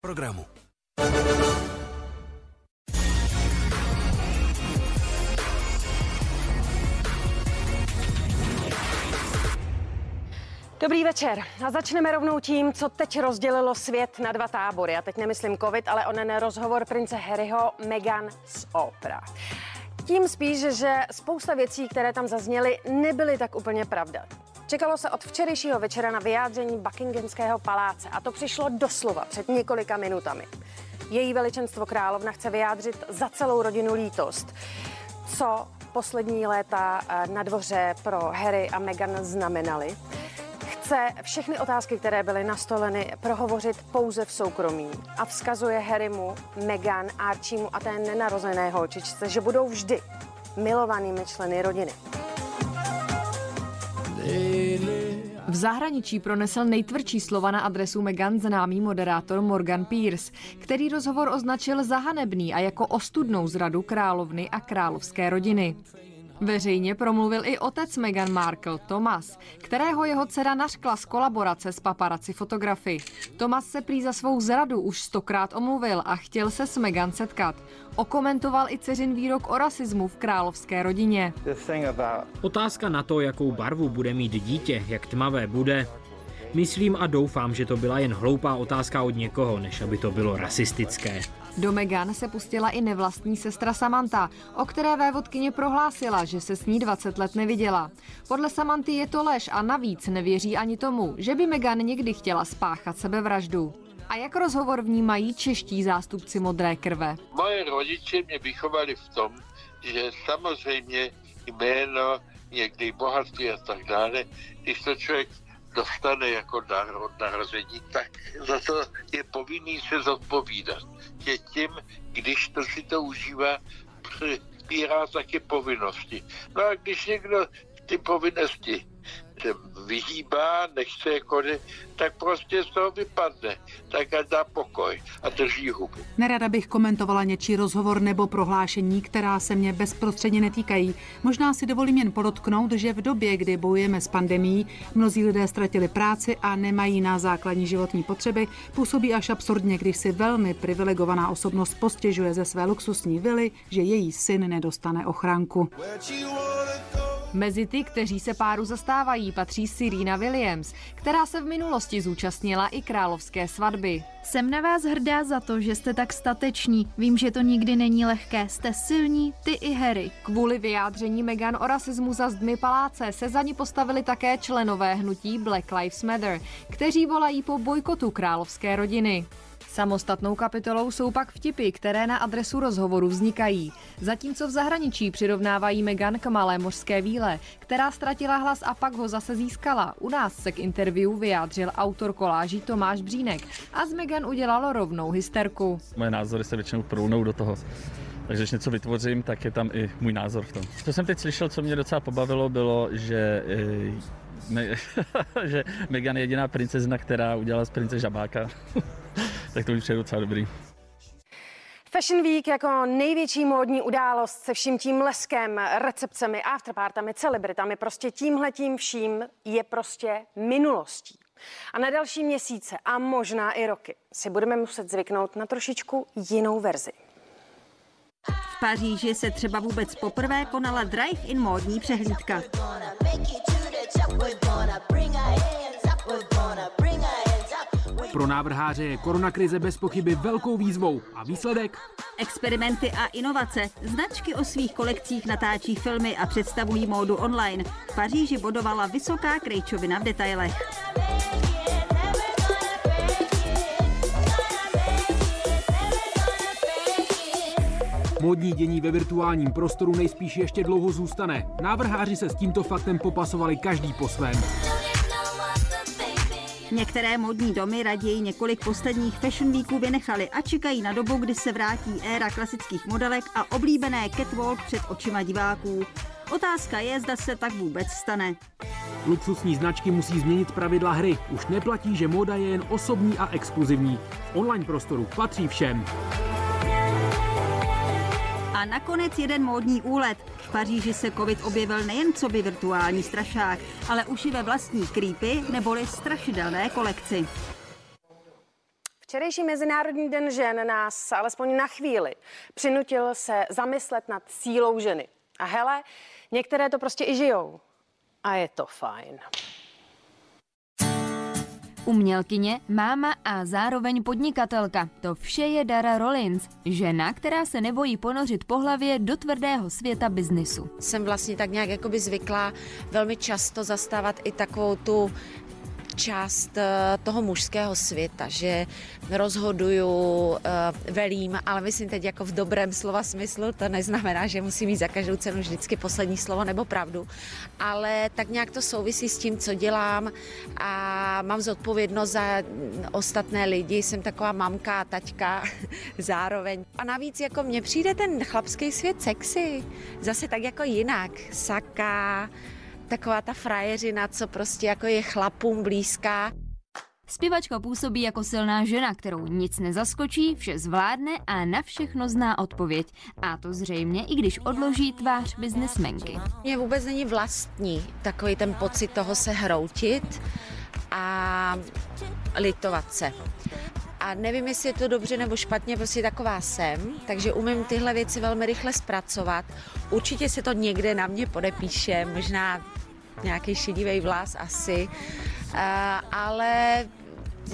programu. Dobrý večer. A začneme rovnou tím, co teď rozdělilo svět na dva tábory. A teď nemyslím covid, ale onen rozhovor prince Harryho Meghan z Opera. Tím spíš, že spousta věcí, které tam zazněly, nebyly tak úplně pravda. Čekalo se od včerejšího večera na vyjádření Buckinghamského paláce a to přišlo doslova před několika minutami. Její veličenstvo královna chce vyjádřit za celou rodinu lítost. Co poslední léta eh, na dvoře pro Harry a Meghan znamenaly? Chce všechny otázky, které byly nastoleny, prohovořit pouze v soukromí a vzkazuje Harrymu, Meghan, Archiemu a té nenarozené holčičce, že budou vždy milovanými členy rodiny. V zahraničí pronesl nejtvrdší slova na adresu Meghan známý moderátor Morgan Pierce, který rozhovor označil za hanebný a jako ostudnou zradu královny a královské rodiny. Veřejně promluvil i otec Meghan Markle, Thomas, kterého jeho dcera nařkla z kolaborace s paparaci fotografy. Thomas se prý za svou zradu už stokrát omluvil a chtěl se s Meghan setkat. Okomentoval i dceřin výrok o rasismu v královské rodině. Otázka na to, jakou barvu bude mít dítě, jak tmavé bude. Myslím a doufám, že to byla jen hloupá otázka od někoho, než aby to bylo rasistické. Do Meghan se pustila i nevlastní sestra Samantha, o které vévodkyně prohlásila, že se s ní 20 let neviděla. Podle Samanty je to lež a navíc nevěří ani tomu, že by Meghan někdy chtěla spáchat sebevraždu. A jak rozhovor vnímají čeští zástupci modré krve? Moje rodiče mě vychovali v tom, že samozřejmě jméno, někdy bohatství a tak dále, když to člověk dostane jako dar od narození, tak za to je povinný se zodpovídat. Že tím, když to si to užívá, přibírá taky povinnosti. No a když někdo ty povinnosti se vyhýbá, nechce je konit, tak prostě z toho vypadne. Tak a dá pokoj a drží huby. Nerada bych komentovala něčí rozhovor nebo prohlášení, která se mě bezprostředně netýkají. Možná si dovolím jen podotknout, že v době, kdy bojujeme s pandemí, mnozí lidé ztratili práci a nemají na základní životní potřeby, působí až absurdně, když si velmi privilegovaná osobnost postěžuje ze své luxusní vily, že její syn nedostane ochránku. Mezi ty, kteří se páru zastávají, patří Serena Williams, která se v minulosti zúčastnila i královské svatby. Jsem na vás hrdá za to, že jste tak stateční. Vím, že to nikdy není lehké. Jste silní, ty i Harry. Kvůli vyjádření Meghan o rasismu za zdmi paláce se za ní postavili také členové hnutí Black Lives Matter, kteří volají po bojkotu královské rodiny. Samostatnou kapitolou jsou pak vtipy, které na adresu rozhovoru vznikají. Zatímco v zahraničí přirovnávají Meghan k malé mořské víle, která ztratila hlas a pak ho zase získala. U nás se k interview vyjádřil autor koláží Tomáš Břínek a z Meghan udělalo rovnou hysterku. Moje názory se většinou průnou do toho. Takže když něco vytvořím, tak je tam i můj názor v tom. Co jsem teď slyšel, co mě docela pobavilo, bylo, že me, že Megan je jediná princezna, která udělala z prince žabáka. Tak to mi přijde docela dobrý. Fashion Week jako největší módní událost se vším tím leskem, recepcemi, afterpartami, celebritami, prostě tímhletím vším je prostě minulostí. A na další měsíce a možná i roky si budeme muset zvyknout na trošičku jinou verzi. V Paříži se třeba vůbec poprvé konala drive-in módní přehlídka. Pro návrháře je koronakrize bez pochyby velkou výzvou. A výsledek? Experimenty a inovace. Značky o svých kolekcích natáčí filmy a představují módu online. V Paříži bodovala vysoká krejčovina v detailech. Módní dění ve virtuálním prostoru nejspíš ještě dlouho zůstane. Návrháři se s tímto faktem popasovali každý po svém. Některé modní domy raději několik posledních Fashion Weeků vynechali a čekají na dobu, kdy se vrátí éra klasických modelek a oblíbené catwalk před očima diváků. Otázka je, zda se tak vůbec stane. Luxusní značky musí změnit pravidla hry. Už neplatí, že móda je jen osobní a exkluzivní. V online prostoru patří všem. A nakonec jeden módní úlet. V Paříži se covid objevil nejen co by virtuální strašák, ale už i ve vlastní creepy neboli strašidelné kolekci. Včerejší Mezinárodní den žen nás alespoň na chvíli přinutil se zamyslet nad sílou ženy. A hele, některé to prostě i žijou. A je to fajn. Umělkyně, máma a zároveň podnikatelka. To vše je Dara Rollins, žena, která se nebojí ponořit po hlavě do tvrdého světa biznisu. Jsem vlastně tak nějak jakoby zvyklá velmi často zastávat i takovou tu část eh, toho mužského světa, že rozhoduju, eh, velím, ale myslím teď jako v dobrém slova smyslu, to neznamená, že musí mít za každou cenu vždycky poslední slovo nebo pravdu, ale tak nějak to souvisí s tím, co dělám a mám zodpovědnost za ostatné lidi, jsem taková mamka taťka zároveň. A navíc jako mně přijde ten chlapský svět sexy, zase tak jako jinak, saka, taková ta frajeřina, co prostě jako je chlapům blízká. Zpěvačka působí jako silná žena, kterou nic nezaskočí, vše zvládne a na všechno zná odpověď. A to zřejmě, i když odloží tvář biznesmenky. Mně vůbec není vlastní takový ten pocit toho se hroutit a litovat se. A nevím, jestli je to dobře nebo špatně, prostě taková jsem, takže umím tyhle věci velmi rychle zpracovat. Určitě se to někde na mě podepíše, možná nějaký šedivý vlas asi, uh, ale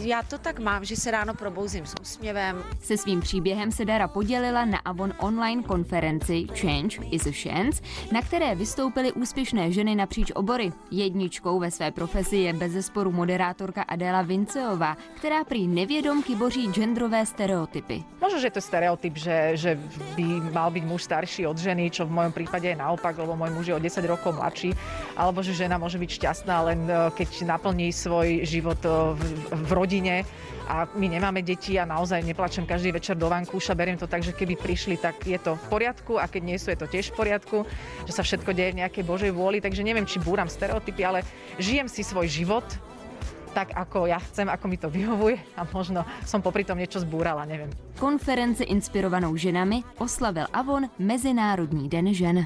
já to tak mám, že se ráno probouzím s úsměvem. Se svým příběhem se Dara podělila na Avon online konferenci Change is a Chance, na které vystoupily úspěšné ženy napříč obory. Jedničkou ve své profesi je bezesporu moderátorka Adéla Vinceová, která prý nevědomky boří genderové stereotypy. Možno, že to je stereotyp, že, že by mal byť muž starší od ženy, čo v mojom prípade je naopak, lebo môj muž je o 10 rokov mladší, alebo že žena môže byť šťastná len eh, keď naplní svoj život eh, v, v rodine a my nemáme deti a naozaj neplačem každý večer do vankúša. Beriem to tak, že keby prišli, tak je to v poriadku a keď nie sú, je to tiež v poriadku, že sa všetko deje v nejakej Božej vôli. Takže neviem, či búram stereotypy, ale žijem si svoj život tak, ako ja chcem, ako mi to vyhovuje a možno som popri tom niečo zbúrala, neviem. Konference inspirovanou ženami oslavil Avon Mezinárodní den žen.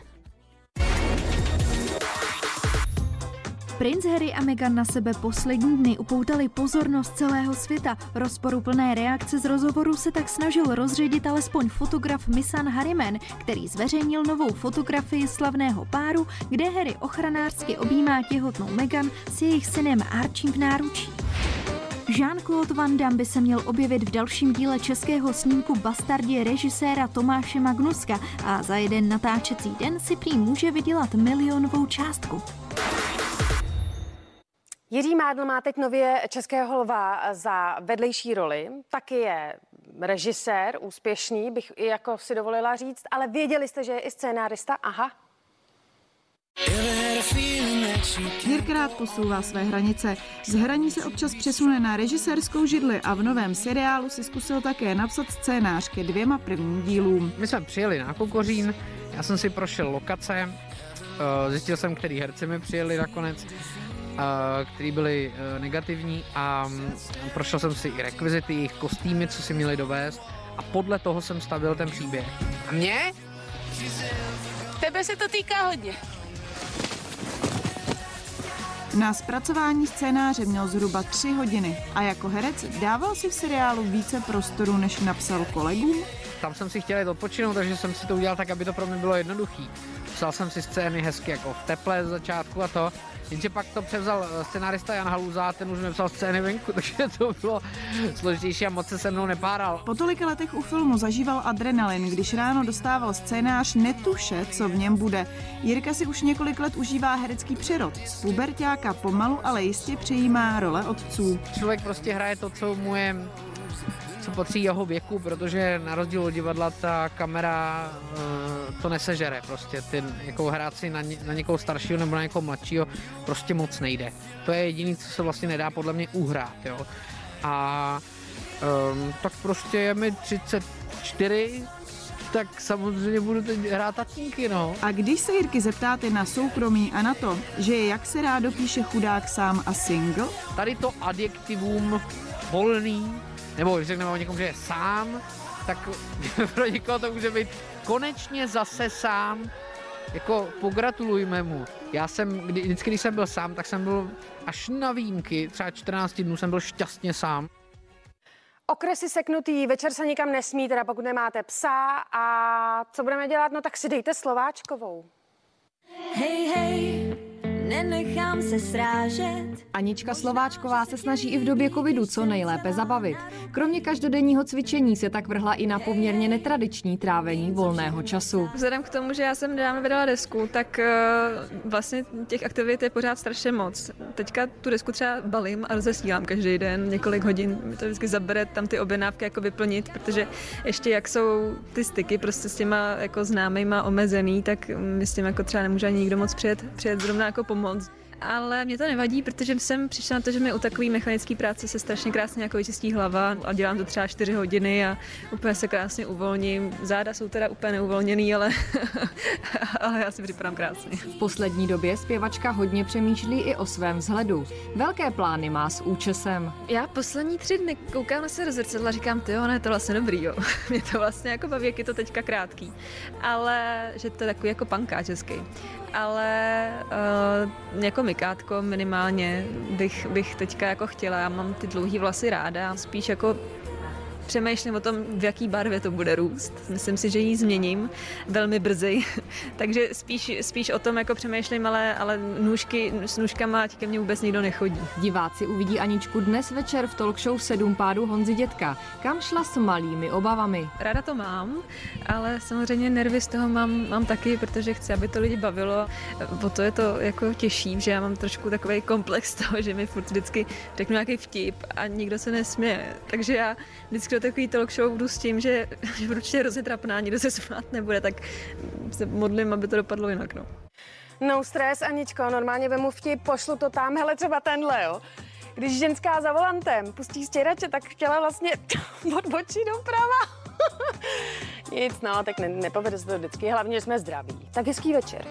Prince Harry a Meghan na sebe poslední dny upoutali pozornost celého světa. Rozporuplné reakce z rozhovoru se tak snažil rozředit alespoň fotograf Misan Harriman, který zveřejnil novou fotografii slavného páru, kde Harry ochranářsky objímá těhotnou Meghan s jejich synem Archie v náručí. Jean-Claude Van Damme by se měl objevit v dalším díle českého snímku Bastardě režiséra Tomáše Magnuska a za jeden natáčecí den si prý může vydělat milionovou částku. Jiří Mádl má teď nově Českého lva za vedlejší roli. Taky je režisér, úspěšný, bych i jako si dovolila říct, ale věděli jste, že je i scénárista? Aha. Jirka rád posouvá své hranice. Z hraní se občas přesune na režisérskou židli a v novém seriálu si zkusil také napsat scénář ke dvěma prvním dílům. My jsme přijeli na Kokořín, já jsem si prošel lokace, eh, zjistil jsem, který herci mi přijeli nakonec který byly e, negativní a mm, prošel jsem si i rekvizity, jejich kostýmy, co si měli dovést a podle toho jsem stavil ten příběh. A mě? Tebe se to týká hodně. Na zpracování scénáře měl zhruba tři hodiny a jako herec dával si v seriálu více prostoru, než napsal kolegům. Tam jsem si chtěl jít odpočinout, takže jsem si to udělal tak, aby to pro mě bylo jednoduchý. Psal jsem si scény hezky jako v teple z začátku a to, Jenže pak to převzal eh, scenárista Jan Haluza, ten už nepsal scény venku, takže to bylo složitější a moc se se mnou nepáral. Po tolika letech u filmu zažíval adrenalin, když ráno dostával scénář netuše, co v něm bude. Jirka si už několik let užívá herecký přerod. Z puberťáka pomalu, ale jistě přejímá role otců. Člověk prostě hraje to, co mu je co patří jeho věku, protože na rozdíl od divadla ta kamera uh, to nesežere prostě. Ty, jako hrát si na, ně, na někoho staršího nebo na někoho mladšího prostě moc nejde. To je jediné, co se vlastně nedá podle mě uhrát, jo. A um, tak prostě je mi 34, tak samozřejmě budu teď hrát tatínky, no. A když se Jirky zeptáte na soukromí a na to, že je jak se rád dopíše chudák sám a single? Tady to adjektivum volný nebo když řekneme o někom, že je sám, tak pro někoho to může být konečně zase sám. Jako pogratulujme mu. Já jsem, kdy, vždycky, když jsem byl sám, tak jsem byl až na výjimky, třeba 14 dnů jsem byl šťastně sám. Okresy seknutý, večer se nikam nesmí, teda pokud nemáte psa. A co budeme dělat? No tak si dejte Slováčkovou. Hej, hej, nenechám se srážet. Anička Slováčková se snaží i v době covidu co nejlépe zabavit. Kromě každodenního cvičení se tak vrhla i na poměrně netradiční trávení volného času. Vzhledem k tomu, že já jsem nedávno vydala desku, tak eh, vlastně těch aktivit je pořád strašně moc. Teďka tu desku třeba balím a rozesílám každý den, několik hodin mi to vždycky zabere tam ty objednávky jako vyplnit, protože ještě jak jsou ty styky prostě s těma jako známejma omezený, tak mi s tím jako třeba nemůže ani nikdo moc přijet, přijet zrovna jako pomoct. Ale mě to nevadí, protože jsem přišla na to, že mi u takové mechanické práce se strašně krásně jako vyčistí hlava a dělám to třeba 4 hodiny a úplně se krásně uvolním. Záda jsou teda úplně neuvolněný, ale, ale já si připadám krásně. V poslední době zpěvačka hodně přemýšlí i o svém vzhledu. Velké plány má s účesem. Já poslední tři dny koukám na se do zrcadla a říkám, ty ne, to je vlastně dobrý, jo. Mě to vlastně jako baví, jak je to teďka krátký. Ale že to je takový jako panká český. Ale uh, jako mikátko minimálně bych, bych teďka jako chtěla. Já mám ty dlouhé vlasy ráda, spíš jako přemýšlím o tom, v jaký barvě to bude růst. Myslím si, že ji změním velmi brzy, takže spíš, spíš o tom jako přemýšlím, ale, ale nůžky, s nůžkama ať ke mně vůbec nikdo nechodí. Diváci uvidí Aničku dnes večer v talk show Sedm pádů Honzy Dětka. Kam šla s malými obavami? Ráda to mám, ale samozřejmě nervy z toho mám, mám taky, protože chci, aby to lidi bavilo. O to je to jako těžší, že já mám trošku takový komplex toho, že mi furt vždycky řeknu nějaký vtip a nikdo se nesměje. Takže já vždycky takový talk show budu s tím, že, že budu určitě hrozně trapná, nikdo se smát nebude, tak se modlím, aby to dopadlo jinak. No. No stres, Aničko, normálně vemu vtip, pošlu to tam, hele třeba tenhle, jo. Když ženská za volantem pustí stěrače, tak chtěla vlastně odbočit doprava. Nic, no, tak ne, nepovede se to vždycky, hlavně, že jsme zdraví. Tak hezký večer.